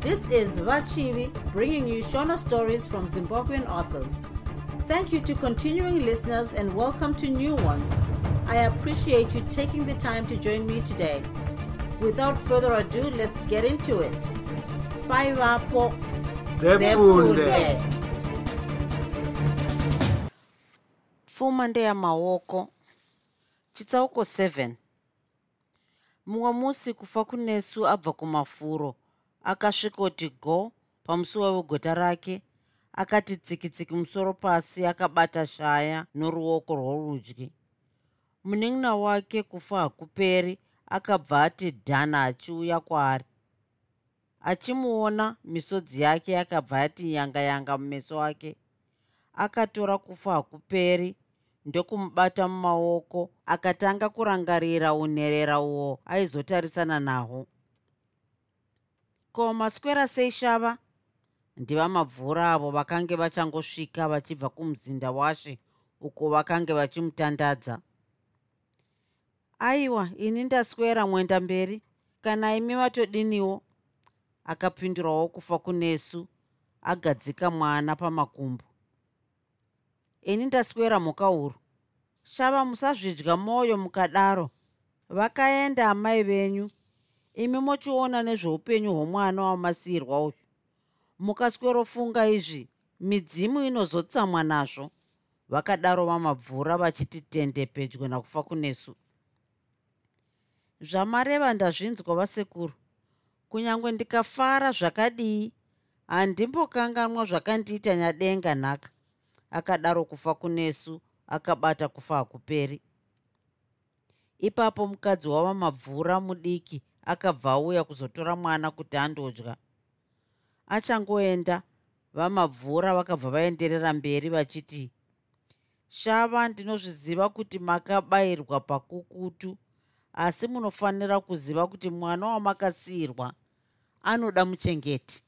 This is Vachivi bringing you Shona stories from Zimbabwean authors. Thank you to continuing listeners and welcome to new ones. I appreciate you taking the time to join me today. Without further ado, let's get into it. Bye, Vapo. Zefunde. pfuma ndeyamaoko chitsauko 7 mumwe musi kufa kunesu abva kumafuro akasvikoti go pamusuwa wegota rake akati tsikitsiki musoro pasi akabata shaya noruoko rworudyi. Munin'ina wake kufa hakuperi akabva ati dhana achiuya kwaari. Achimuona misodzi yake yakabva yati yanga yanga mumeso ake akatora kufa hakuperi ndokumubata mumaoko akatanga kurangarira unherera uwo aizotarisana nahwo ko maswera sei shava ndivamabvura avo vakange vachangosvika vachibva kumuzinda washe uko vakange vachimutandadza. Aiwa ini ndaswera mwenda mberi. Kana imi vatodiniwo? Akapindurawo kufa kunesu agadzika mwana pamakumbo. Ini ndaswera mhuka uru shava musazvidya mwoyo mukadaro. Vakaenda amai venyu imi mochiona nezveupenyu hwomwana wamasiyirwa uyu. Mukaswerofunga izvi midzimu inozotsamwa nazvo. Vakadaro vamabvura vachiti tende pedyo nakufa kunesu. Zvamareva ndazvinzwa vasekuru kunyange ndikafara zvakadii handimbokanganwa zvakandiita nyadenga nhaka. Akadaro kufa kunesu akabata kufa hakuperi. Ipapo mukadzi wavamabvura mudiki akabva auya kuzotora mwana kuti andodya. Achangoenda vamabvura vakabva vaenderera mberi vachiti shava ndinozviziva kuti makabayirwa pakukutu asi munofanira kuziva kuti mwana wamakasiyirwa anoda muchengeti.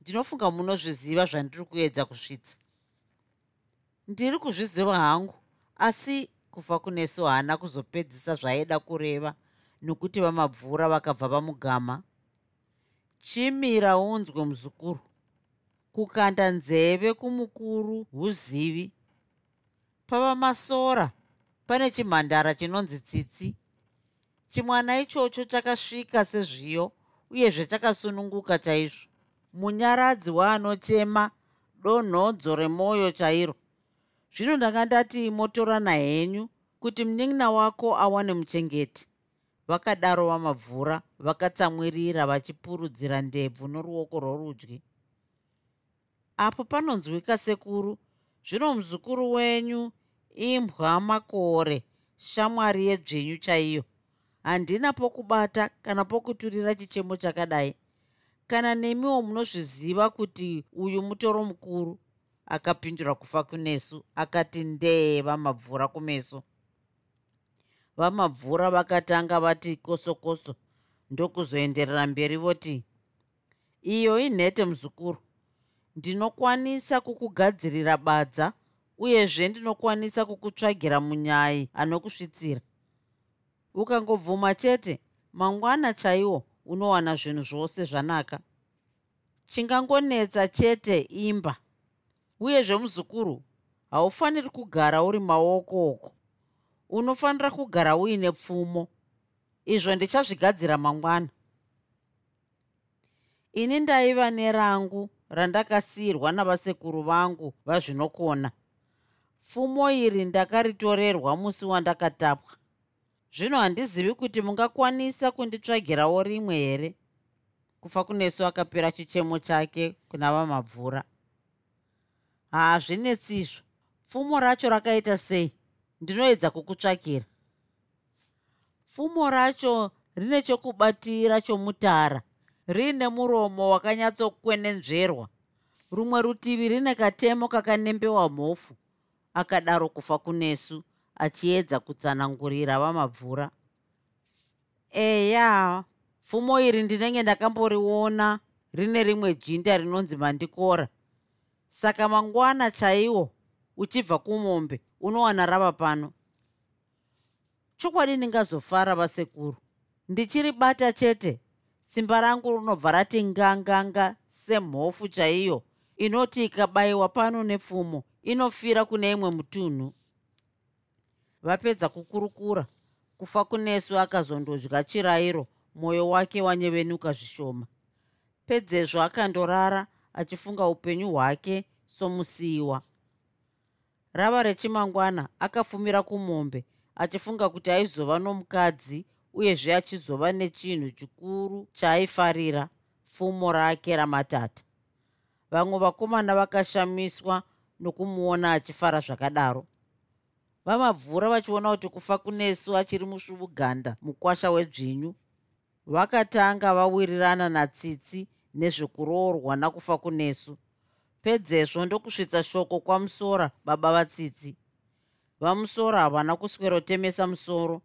Ndinofunga munozviziva zvandiri kuedza kusvitsa. Ndiri kuzviziva hangu asi kufa kunesu haana kuzopedzisa zvaaida kureva nokuti vamabvura vakabva vamugama. Chimira unzwe muzukuru. Kukanda nzeve kumukuru huzivi. Pava masora pane chimhandara chinonzi tsitsi. Chimwana ichocho chakasvika sezviyo uyezve chakasununguka chaizvo. Munyaradzi waanochema donhodzo remwoyo chairo. Zvino ndanga ndati motorana henyu kuti munin'ina wako awane muchengeti vakadaro vamabvura vakatsamwirira vachipurudzira ndebvu noruoko rworudyi. Apo panonzwika sekuru zvino muzukuru wenyu imbwa makore shamwari yedzvenyu chaiyo. Handina pokubata kana pokuturira chichemo chakadai. Kana nemiwo munozviziva kuti uyu mutoro mukuru? Akapindura kufa kunesu akati ndee vamabvura kumeso vamabvura vakatanga vati kosokoso ndokuzoenderera mberi voti iyo inhete muzukuru. Ndinokwanisa kukugadzirira badza uyezve ndinokwanisa kukutsvagira munyai anokusvitsira. Ukangobvuma chete mangwana chaiwo unowana zvinhu zvose zvanaka. Chingangonetsa chete imba. Uyezve muzukuru haufaniri kugara uri maoko oko unofanira kugara uine pfumo. Izvo ndichazvigadzira mangwana. Ini ndaiva nerangu randakasiyirwa navasekuru vangu vazvinokona. Pfumo iri ndakaritorerwa musi wandakatapwa. Zvino handizivi kuti mungakwanisa kunditsvagirawo rimwe here? Kufa kunesu akapera chichemo chake kuna vamabvura. Haazvinetsizvo pfumo racho rakaita sei ndinoedza kukutsvakira. Pfumo racho rine chokubatira chomutara riine muromo wakanyatsokwenenzverwa rumwe rutivi rine katemo kakanembewa mhofu akadaro kufa kunesu achiedza kutsanangurira vamabvura. Eya pfumo iri ndinenge ndakamboriona rine rimwe jinda rinonzi mandikora. Saka mangwana chaiwo uchibva kumombe unowana rava pano. Chokwadi ndingazofara vasekuru. Ndichiribata chete. Simba rangu runobva rati nganganga semhofu chaiyo inoti ikabayiwa pano nepfumo inofira kune imwe mutunhu. Vapedza kukurukura kufa kunesu akazondodya chirayiro mwoyo wake wanyevenuka zvishoma. Pedzezvo akandorara achifunga upenyu hwake somusiyiwa rava rechimangwana akafumira kumombe achifunga kuti aizova nomukadzi uyezve achizova nechinhu chikuru chaaifarira pfumo rake ramatata. Vamwe vakomana vakashamiswa nokumuona achifara zvakadaro. Vamabvura vachiona kuti kufa kunesu achiri musvubuganda mukwasha wedzvinyu vakatanga vawirirana natsitsi nezvekuroorwa nakufa kunesu pedzezvo ndokusvitsa shoko kwamusora baba vatsitsi vamusoro havana kuswerotemesa musoro.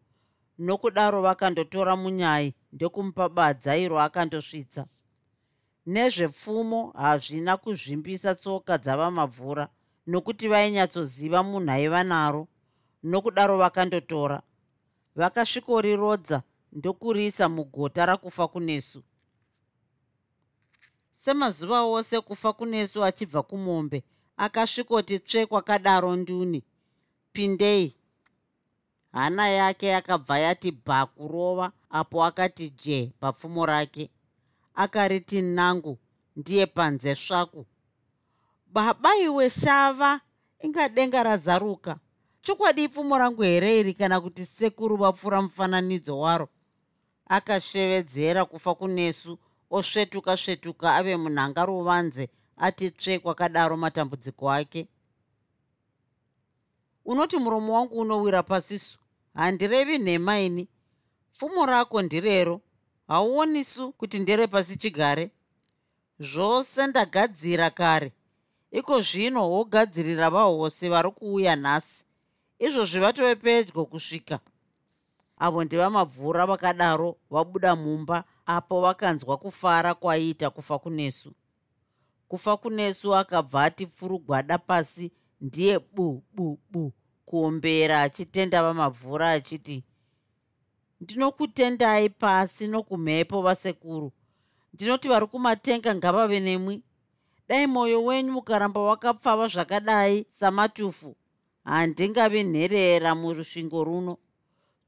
Nokudaro vakandotora munyai ndokumupa badza iro akandosvitsa. Nezvepfumo hazvina kuzvimbisa tsoka dzavamabvura nokuti vainyatsoziva munhu aiva naro. Nokudaro vakandotora. Vakasvikorirodza ndokuriisa mugota rakufa kunesu semazuva ose kufa kunesu achibva kumombe akasvikoti tsve kwakadaro nduni. Pindei. Hana yake yakabva yati bha kurova apo akati je papfumo rake. Akariti nangu ndiye panze svaku. Baba iwe shava inga denga razaruka. Chokwadi pfumo rangu here iri kana kuti sekuru vapfuura mufananidzo waro? Akashevedzera kufa kunesu osvetuka svetuka ave munhanga ruvanze ati tsve kwakadaro matambudziko ake. Unoti muromo wangu unowira pasisu handirevi nhema ini. Pfumo rako ndirero hauonisu kuti nderepasi chigare. Zvose ndagadzira kare iko zvino wogadzirira vahosi vari kuuya nhasi. Izvozvi vatove pedyo kusvika avo ndevamabvura vakadaro vabuda mumba apo vakanzwa kufara kwaiita kufa kunesu. Kufa kunesu akabva ati pfurugwada pasi ndiye bu bu bu kuombera achitenda vamabvura achiti ndinokutendai pasi nokumhepo vasekuru. Ndinoti vari kumatenga ngavave nemwi. Dai mwoyo wenyu mukaramba wakapfava zvakadai samatufu. Handingavi nherera murusvingo runo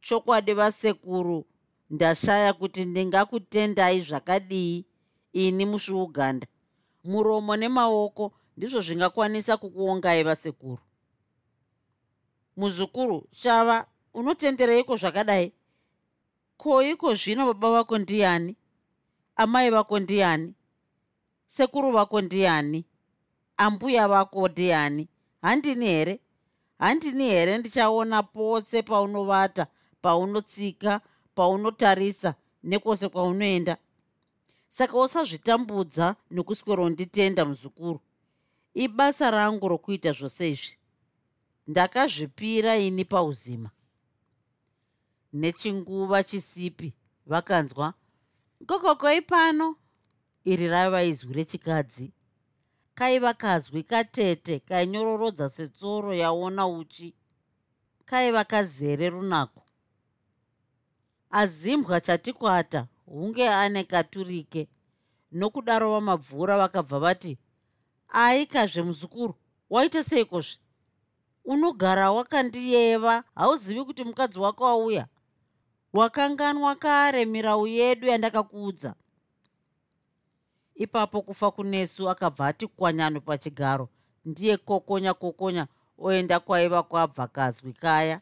chokwadi vasekuru ndashaya kuti ndingakutendai zvakadii ini musviuganda muromo nemaoko ndizvo zvingakwanisa kukuongai vasekuru. Muzukuru shava unotendereiko zvakadai? Ko iko zvino baba vako ndiani? Amai vako ndiani? Sekuru vako ndiani? Ambuya vako ndiani? Handini here? Handini here? Ndichaona pose paunovata paunotsika paunotarisa nekwose kwaunoenda. Saka usazvitambudza nokusweronditenda muzukuru. Ibasa rangu rokuita zvose izvi. Ndakazvipira ini pauzima. Nechinguva chisipi vakanzwa kokokoi pano. Iri raiva izwi rechikadzi. Kaiva kazwi katete kainyororodzwa setsoro yaona uchi. Kaiva kazere runako azimbwa chatikwata hunge ane katurike. Nokudaro vamabvura vakabva vati aikazve muzukuru waita seikozve? Unogara wakandiyeva hauzivi kuti mukadzi wako auya? Wakanganwa kare mirau yedu yandakakuudza. Ipapo kufa kunesu akabva ati kwanyano pachigaro ndiye kokonya kokonya oenda kwaiva kwabva kazwi kaya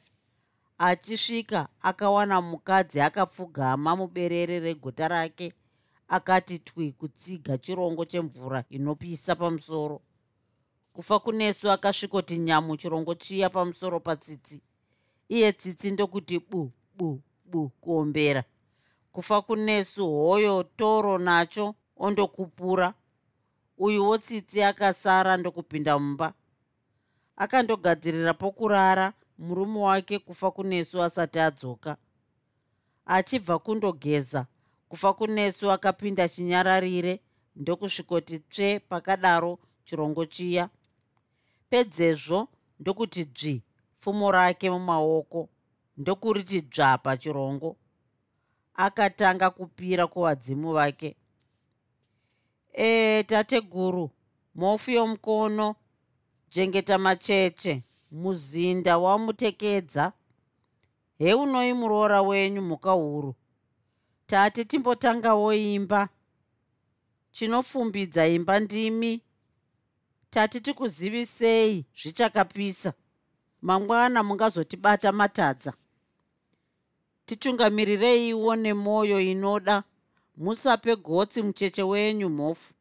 achisvika akawana mukadzi akapfugama muberere regota rake akati twi kutsiga chirongo chemvura inopisa pamusoro. Kufa kunesu akasvikoti nyamu chirongo chiya pamusoro patsitsi. Iye tsitsi ndokuti bu bu bu kuombera. Kufa kunesu hoyo toro nacho ondokupura. Uyuwo tsitsi akasara ndokupinda mumba. Akandogadzirira pokurara murume wake kufa kunesu asati adzoka. Achibva kundogeza kufa kunesu akapinda chinyararire ndokusvikoti tsve pakadaro chirongo chiya. Pedzezvo ndokuti dzvi pfumo rake mumaoko ndokuriti dzva pachirongo. Akatanga kupira kuvadzimu vake. E tateguru mofu yomukono jengeta macheche muzinda wamutekedza. Heunoi muroora wenyu mhuka huru. Tate timbotangawo imba. Chinopfumbidza imba ndimi. Tati tikuzivisei zvichakapisa. Mangwana mungazotibata matadza. Titungamirireiwo nemwoyo inoda. Musape gotsi mucheche wenyu mhofu.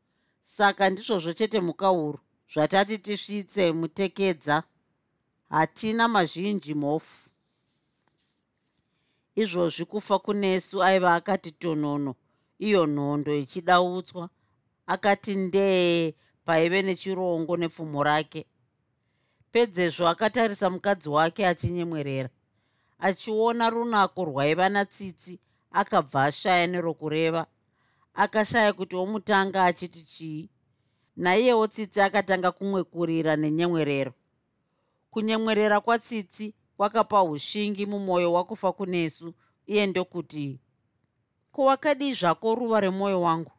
Saka ndizvozvo chete mukauru zvatati tisvitse mutekedza hatina mazhinji mhofu. Izvozvi kufa kunesu aiva akati tonono iyo nhondo ichidautswa. Akati ndee paive nechirongo nepfumo rake. Pedzezvo akatarisa mukadzi wake achinyemwerera. Achiona runako rwaiva natsitsi akabva ashaya nerokureva. Akashaya kuti womutanga achiti chii? Naiyewo tsitsi akatanga kumwekurira nenyemwerero kunyemwerera kwatsitsi kwakapa ushingi mumwoyo wakufa kunesu iye ndokuti kowakadii zvako ruva remwoyo wangu.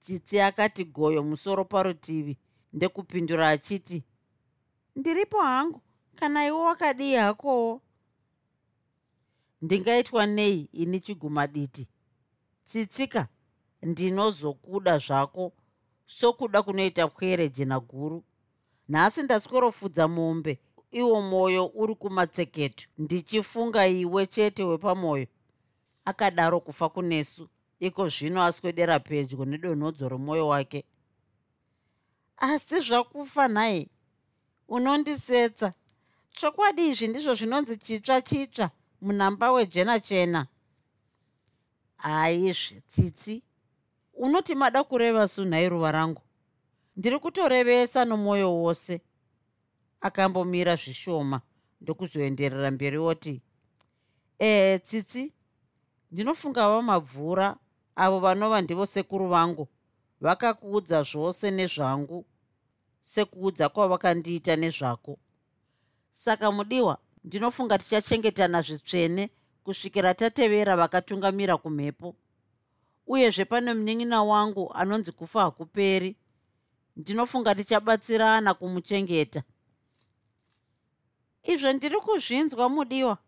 Tsitsi akati goyo musoro parutivi ndekupindura achiti ndiripo hangu? Kana iwe wakadii hakowo ndingaitwa nei ini chigumaditi? Tsitsika ndinozokuda zvako sokuda kunoita pwere jena guru nhasi ndaswerofudza mombe. Iwo mwoyo uri kumatseketu. Ndichifunga iwe chete wepamwoyo akadaro kufa kunesu. Iko zvino aswedera pedyo nedonhodzo romwoyo wake. Asi zvakufa nhai unondisetsa. Chokwadi izvi ndizvo zvinonzi chitsva chitsva munhamba wejena chena. Haizve tsitsi unoti mada kureva sunhai ruva rangu ndiri kutorevesa nomwoyo wose. Akambomira zvishoma ndokuzoenderera mberi oti ehe tsitsi ndinofunga vamabvura avo vanova ndivo sekuru vangu vakakuudza zvose nezvangu sekuudza kwavakandiita nezvako. Saka mudiwa ndinofunga tichachengetana zvitsvene kusvikira tatevera vakatungamira kumhepo uyezve pane munin'ina wangu anonzi kufa hakuperi ndinofunga tichabatsirana kumuchengeta. Izvo ndiri kuzvinzwa mudiwa.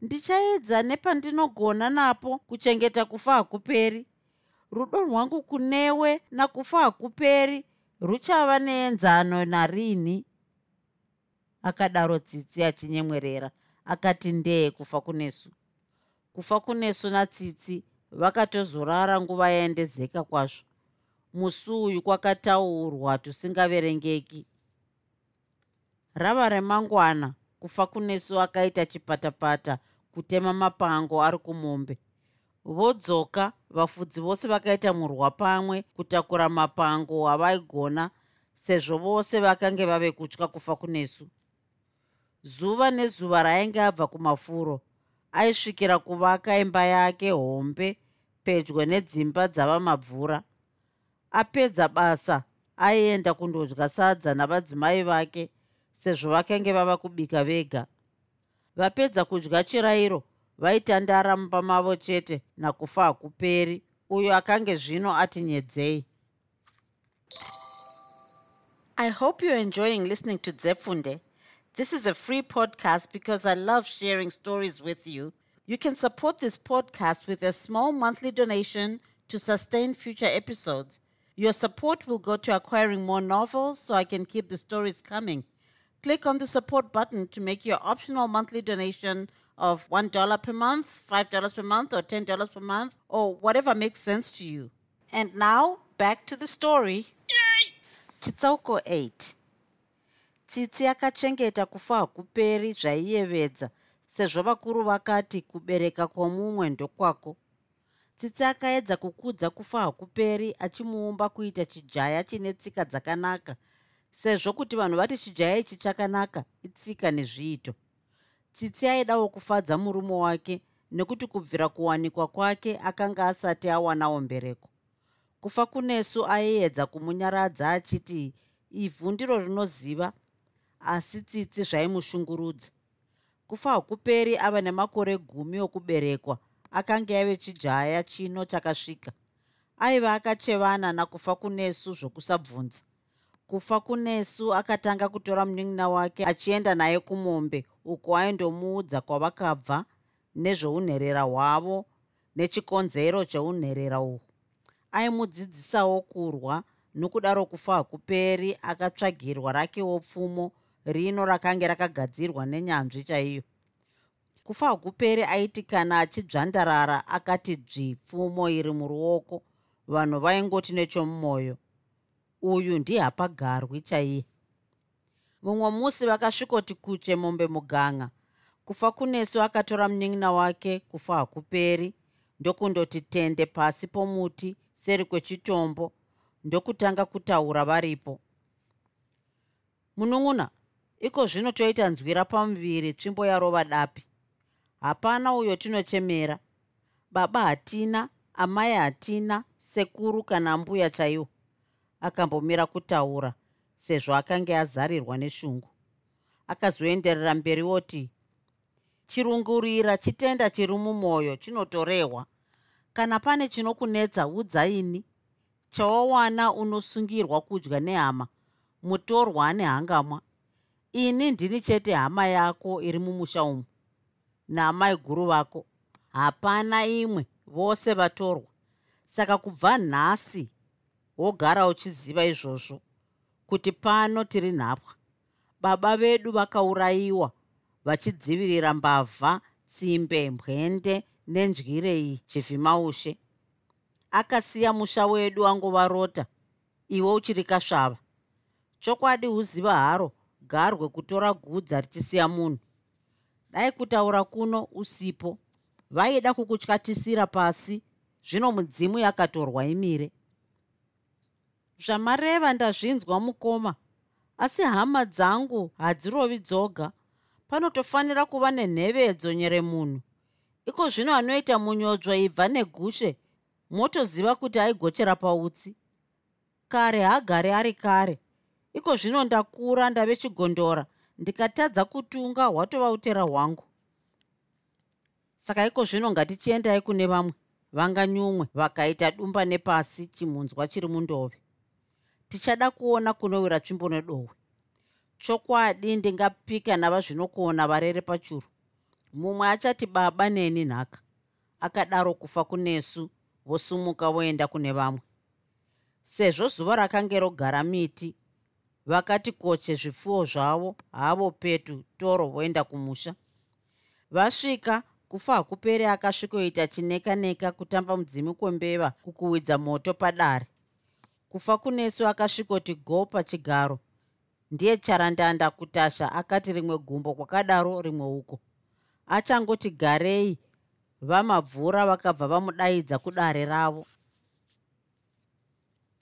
Ndichaedza nepandinogona napo kuchengeta kufa hakuperi. Rudo rwangu kunewe nakufa hakuperi ruchava neenzano narini. Akadaro tsitsi achinyemwerera akati ndee kufa kunesu. Kufa kunesu natsitsi vakatozorara nguva yaendezeka kwazvo musi uyu kwakataurwa tusingaverengeki. Rava remangwana kufa kunesu akaita chipatapata kutema mapango ari kumombe. Vodzoka vafudzi vose vakaita murwa pamwe kutakura mapango avaigona sezvo vose vakange vave kutya kufa kunesu. Zuva nezuva rainge abva kumafuro aisvikira kuvaka imba yake hombe pedyo nedzimba dzava mabvura apedza basa aienda kundodya sadza navadzimai vake sezvo vakange vava kubika vega. Vapedza kudya chirayiro vaitandara mumba mavo chete nakufa hakuperi. Uyo akange zvino ati nyedzei. I hope you're enjoying listening to dzefunde this is a free podcast because i love sharing stories with you. You can support this podcast with a small monthly donation to sustain future episodes your support will go to acquiring more novels so i can keep the stories coming click on the support button to make your optional monthly donation of $1 per month, $5 per month, or $10 per month, or whatever makes sense to you. And now, back to the story. chitsauko 8 tsitsi akachengeta kufa hakuperi zvaiyevedza sezvo vakuru vakati kubereka kwomumwe ndokwako tsitsi akaedza kukudza kufa hakuperi achimuumba kuita chijaya chine tsika dzakanaka sezvo kuti vanhu vati chijaya ichi chakanaka itsika nezviito. Tsitsi aidawo kufadza murume wake nekuti kubvira kuwanikwa kwake akanga asati awanawo mbereko. Kufa kunesu aiedza kumunyaradza achiti ivhu ndiro rinoziva asi tsitsi zvaimushungurudza. Kufa hakuperi ava nemakore gumi okuberekwa akanga yave chijaya chino chakasvika. Aiva akachevana nakufa kunesu zvokusabvunza. Kufa kunesu akatanga kutora munin'ina wake achienda naye kumombe uko aindomuudza kwavakabva nezvounherera hwavo nechikonzero cheunherera uhwu aimudzidzisawo kurwa nokudaro kufa hakuperi akatsvagirwa rakewo pfumo rino rakanga rakagadzirwa nenyanzvi chaiyo kufa hakuperi aiti kana achidzvandarara akati dzvi pfumo iri muruoko vanhu vaingoti nechomumwoyo uyu ndihapagarwi chaiye. Mumwe musi vakasvikoti kuche mombe muganga. Kufa kunesu akatora munin'ina wake kufa hakuperi. Ndokundoti tende pasi pomuti seri kwechitombo ndokutanga kutaura varipo. Munun'una iko zvino toita nzwira pamuviri tsvimbo yarova dapi hapana uyo tinochemera. Baba hatina amai hatina sekuru kana mbuya chaiwo. Akambomira kutaura sezvo akanga azarirwa neshungu. Akazoenderera mberi oti chirungurira chitenda chiri mumwoyo chinotorehwa. Kana pane chinokunetsa udzaini chawawana unosungirwa kudya nehama. Mutorwa nehangamwa ini ndini chete hama yako iri mumusha umu naamai guru vako hapana imwe vose vatorwa. Saka kubva nhasi wogara uchiziva izvozvo kuti pano tiri nhapwa. Baba vedu vakaurayiwa vachidzivirira mbavha tsimbe mbwende nendyirei chivhimaushe. Akasiya musha wedu angovarota iwe uchiri kasvava. Chokwadi huziva haro garwe kutora gudza richisiya munhu dai kutaura kuno usipo. Vaida kukutyatisira pasi. Zvino mudzimu yakatorwa imire. Zvamareva ndazvinzwa mukoma. Asi hama dzangu hadzirovi dzoga. Panotofanira kuva nenhevedzo nyeremunhu iko zvino anoita munyodzwa ibva negushe motoziva kuti aigochera pautsi. Kare hagari ari kare. Iko zvino ndakura ndave chigondora ndikatadza kutunga hwatova utera hwangu. Saka iko zvino ngatichiendai kune vamwe vanganyumwe vakaita dumba nepasi chimhunzwa chiri mundove. Tichada kuona kunowira tsvimbo nedohwe chokwadi ndingapika nava zvinokuona varere pachuru. Mumwe achati baba neni nhaka. Akadaro kufa kunesu vosumuka voenda kune vamwe. Sezvo zuva rakange rogara miti vakati koche zvipfuwo zvavo. Havo petu toro voenda kumusha. Vasvika kufa hakuperi akasvikoita chineka neka kutamba mudzimi kwembeva kukuwidza moto padare. Kufa kunesu akasvikoti go pachigaro ndiye charandanda kutasha akati rimwe gumbo kwakadaro rimwe uko. Achangoti garei. Vamabvura vakabva vamudaidza kudare ravo.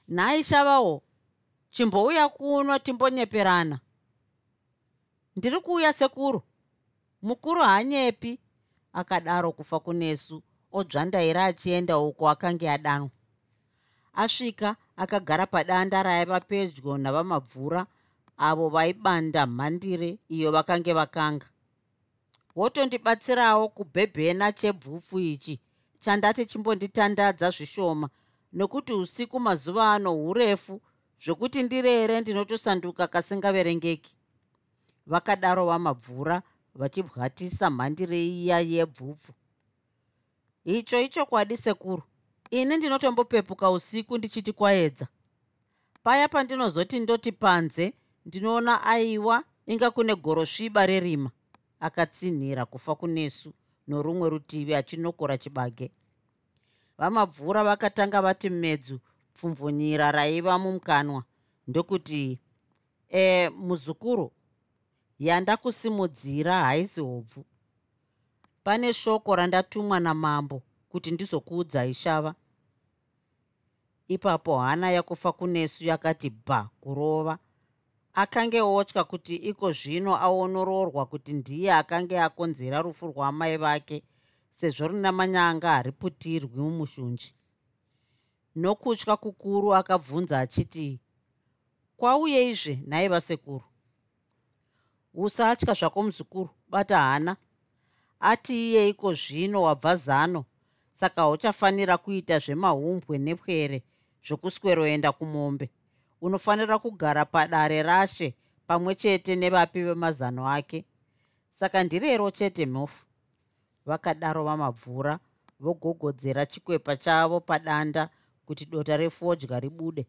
Nhai shavawo chimbouya kuno timbonyeperana ndiri kuuya sekuru. Mukuru hanyepi akadaro kufa kunesu. Odzvandaira achienda uko akange adanwa. Asvika akagara padanda raiva pedyo navamabvura avo vaibanda mhandire iyo vakange vakanga. Wotondibatsirawo kubhebhena chebvupfu ichi chandati chimbonditandadza zvishoma nokuti usiku mazuva ano urefu zvokuti ndirere ndinotosanduka kasingaverengeki? Vakadaro vamabvura vachibwatisa mhandire iya yebvupfu icho ichokwadi sekuru? Ini ndinotombopepuka usiku ndichiti kwaedza. Paya pandinozoti ndoti panze ndinoona aiwa inga kune gorosviba rerima. Akatsinhira kufa kunesu norumwe rutivi achinokora chibage. Vamabvura vakatanga vati medzu pfumvunyira raiva mumukanwa ndokuti e muzukuru yandakusimudzira haisi hobvu. Pane shoko randatumwa namambo kuti ndizokuudzai shava ipapo hana yakufa kunesu yakati bha kurova. Akange otya kuti iko zvino aonororwa kuti ndiye akange akonzera rufu rwamai vake sezvo rina manyanga hariputirwi mumushunji nokutya kukuru akabvunza achiti kwauyeizve nhai vasekuru? Usatya zvako muzukuru bata hana. Ati iyeiko zvino wabva zano? Saka uchafanira kuita zvemahumbwe nepwere zvokusweroenda kumombe. Unofanira kugara padare rashe pamwe chete nevapi vemazano ake. Saka ndirero chete mhofu. Vakadaro vamabvura vogogodzera chikwepa chavo padanda kuti dota refodya ribude.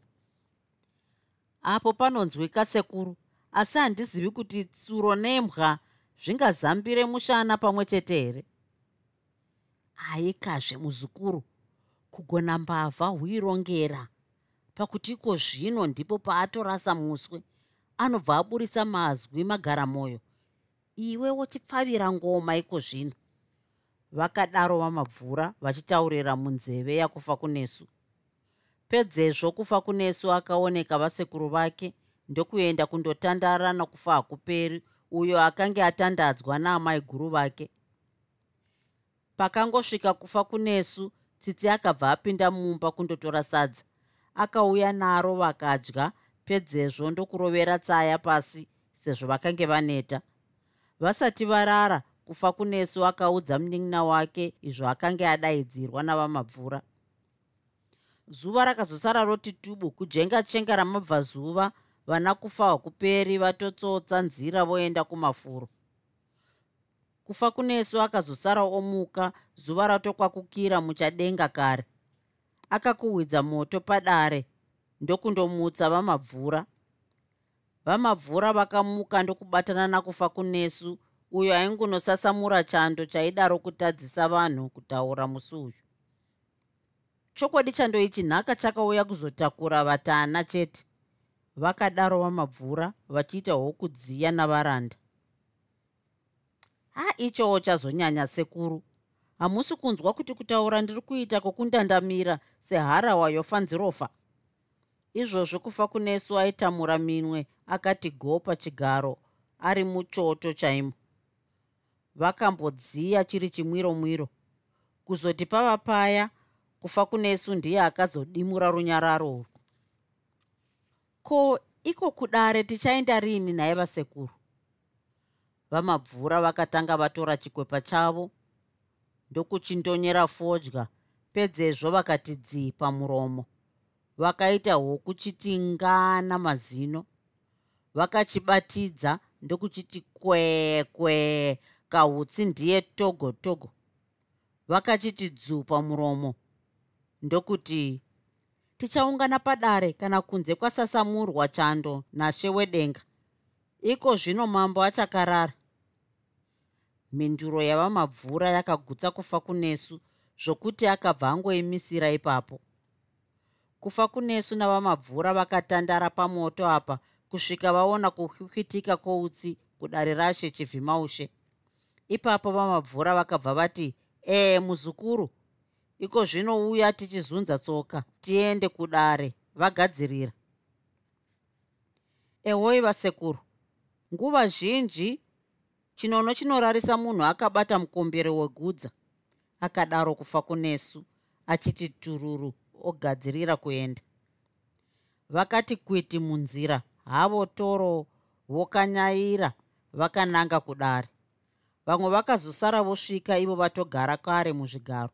Apo panonzwika sekuru asi handizivi kuti tsuro nembwa zvingazambire mushana pamwe chete here? Aikazve muzukuru kugona mbavha huirongera. Pakuti iko zvino ndipo paatorasa muswe anobva aburisa mazwi magara mwoyo iwe wochipfavira ngoma iko zvino. Vakadaro vamabvura vachitaurira munzeve yakufa kunesu pedzezvo kufa kunesu akaoneka vasekuru vake ndokuenda kundotandara nokufa hakuperi uyo akanga atandadzwa naamai guru vake. Pakangosvika kufa kunesu tsitsi akabva apinda mumba kundotora sadza. Akauya naro vakadya pedzezvo ndokurovera tsaya pasi sezvo vakange vaneta. Vasati varara kufa kunesu akaudza munin'ina wake izvo akanga adaidzirwa navamabvura zuva rakazosara roti tubu kujenga chenga ramabvazuva vana kufa hakuperi vatotsotsa nzira voenda kumafuro. Kufa kunesu akazosara omuka zuva ratokwakukira muchadenga kare. Akakuhwidza moto padare ndokundomutsa vamabvura. Vamabvura vakamuka ndokubatana nakufa kunesu uyo aingunosasamura chando chaidaro kutadzisa vanhu kutaura musi uyu chokwadi chando ichi nhaka chakauya kuzotakura vatana chete. Vakadaro vamabvura vachiita hwokudziya navaranda. Ha ichowo chazonyanya sekuru. Hamusi kunzwa kuti kutaura ndiri kuita kwokundandamira seharawa yofanzirofa izvozvo kufa kunesu aitamura minwe akati go pachigaro ari muchoto chaimo. Vakambodziya chiri chimwiro mwiro kuzoti pava paya kufa kunesu ndiye akazodimura runyararo. Urwu ko iko kudare tichaenda riini naye vasekuru? Vamabvura vakatanga vatora chikwepa chavo ndokuchindonyera fodya pedzezvo vakati dzii pamuromo. Vakaita hwokuchiti ngana mazino vakachibatidza ndokuchiti kwekwee kahutsi ndiye togo togo. Vakachiti dzuu pamuromo ndokuti tichaungana padare kana kunze kwasasamurwa chando nashe wedenga. Iko zvino mambo achakarara. Mhinduro yavamabvura yakagutsa kufa kunesu zvokuti akabva angoimisira ipapo. Kufa kunesu navamabvura vakatandara pamoto apa kusvika vaona kuhwikwitika kwoutsi kudare rashe chivhimaushe. Ipapo vamabvura vakabva vati ee muzukuru iko zvinouya tichizunza tsoka tiende kudare vagadzirira. Ehoi vasekuru nguva zhinji chinono chinorarisa munhu akabata mukombere wegudza akadaro kufa kunesu achiti tururu ogadzirira kuenda. Vakati kwiti munzira havo toro vokanyaira vakananga kudare. Vamwe vakazosara vosvika ivo vatogara kare muzvigaro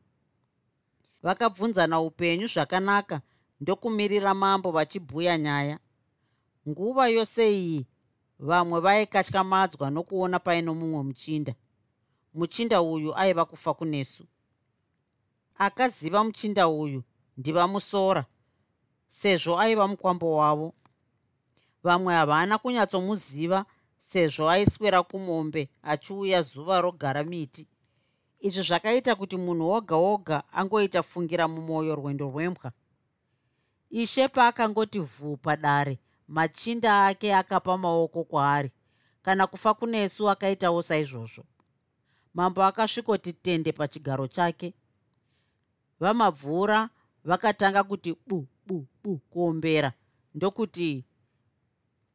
vakabvunzana upenyu zvakanaka ndokumirira mambo vachibhuya nyaya. Nguva yose iyi vamwe vaikatyamadzwa nokuona paino mumwe muchinda. Muchinda uyu aiva kufa kunesu. Akaziva muchinda uyu ndivamusora sezvo aiva mukwambo wavo. Vamwe havana kunyatsomuziva sezvo aiswera kumombe achiuya zuva rogara miti izvi zvakaita kuti munhu woga woga angoita fungira mumwoyo rwendo rwembwa. Ishe paakangoti vhuu padare machinda ake akapa maoko kwaari kana kufa kunesu akaitawo saizvozvo. Mambo akasvikoti tende pachigaro chake. Vamabvura vakatanga kuti bu bu bu kuombera ndokuti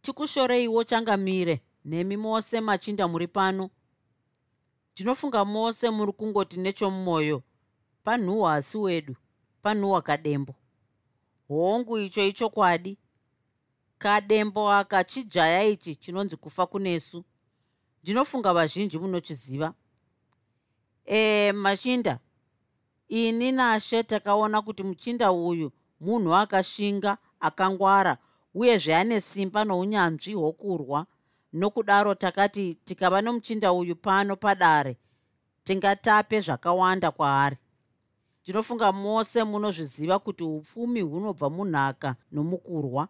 tikushoreiwo changamire nemi mose machinda muri pano ndinofunga mose muri kungoti nechomumwoyo panhuhwa asi wedu panhuhwa kadembo. Hongu icho ichokwadi kadembo aka chijaya ichi chinonzi kufa kunesu ndinofunga vazhinji munochiziva? E machinda ini nashe takaona kuti muchinda uyu munhu akashinga akangwara uyezve ane simba nounyanzvi hwokurwa nokudaro takati tikava nomuchinda uyu pano padare tingatape zvakawanda kwaari. Ndinofunga mose munozviziva kuti upfumi hunobva munhaka nomukurwa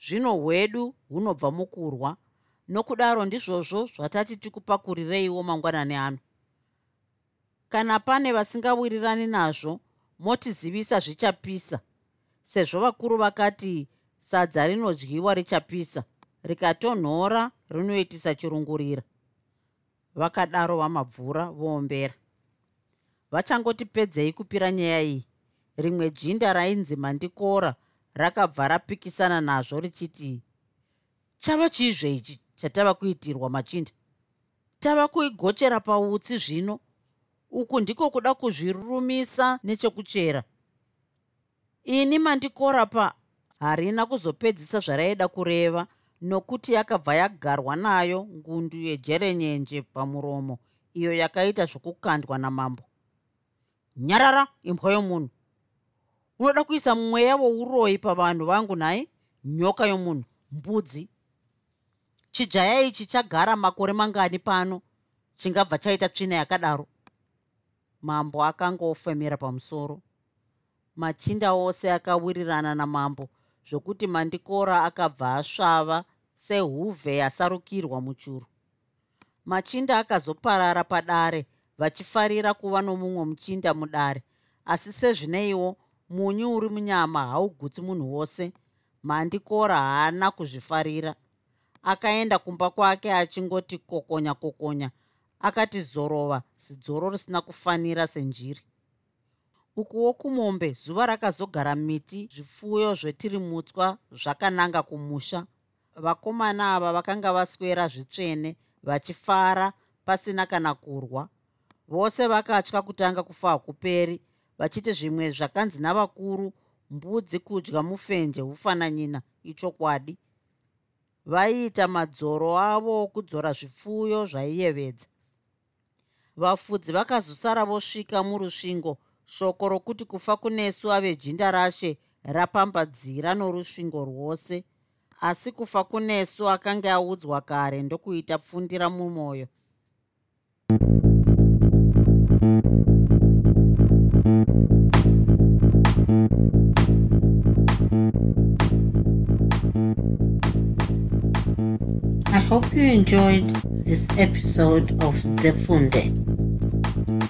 zvino hwedu hunobva mukurwa. Nokudaro ndizvozvo zvatati tikupakurireiwo mangwanani ano. Kana pane vasingawirirani nazvo motizivisa zvichapisa sezvo vakuru vakati sadza rinodyiwa richapisa rikatonhora rinoitisa chirungurira. Vakadaro vamabvura voombera. Vachangotipedzei kupira nyaya iyi. Rimwe jinda rainzi mandikora rakabva rapikisana nazvo richiti chava chiizve ichi chatava kuitirwa machinda? Tava kuigochera pautsi zvino. Uku ndiko kuda kuzvirurumisa nechekuchera. Ini mandikora pa harina kuzopedzisa zvaraida kureva nokuti yakabva yagarwa nayo ngundu yejerenyenje pamuromo iyo yakaita zvokukandwa namambo. Nyarara imbwa yomunhu. Unoda kuisa mweya wouroyi pavanhu vangu nhai? Nyoka yomunhu mbudzi. Chijaya ichi chagara makore mangani pano chingabva chaita tsvina yakadaro. Mambo akangofemera pamusoro. Machinda ose akawirirana namambo zvokuti mandikora akabva asvava sehuvhe yasarukirwa muchuru. Machinda akazoparara padare vachifarira kuva nomumwe muchinda mudare. Asi sezvineiwo munyu uri munyama haugutsi munhu wose. Mandikora haana kuzvifarira. Akaenda kumba kwake achingoti kokonya kokonya akati zorova zidzoro risina kufanira senjiri ukuwo kumombe zuva rakazogara miti zvipfuyo zvetirimutswa zvakananga kumusha. Vakomana ava vakanga vaswera zvitsvene vachifara pasina kana kurwa. Vose vakatya kutanga kufa hakuperi vachiti zvimwe zvakanzi navakuru mbudzi kudya mufenje hufananyina ichokwadi. Vaiita madzoro avo okudzora zvipfuyo zvaiyevedza. Vafudzi vakazosara vosvika murusvingo shoko rokuti kufa kunesu avejinda rashe rapambadzira norusvingo rwose asi kufa kunesu akanga audzwa kare ndokuita pfundira mumwoyo I hope you enjoyed this episode of Zefunde.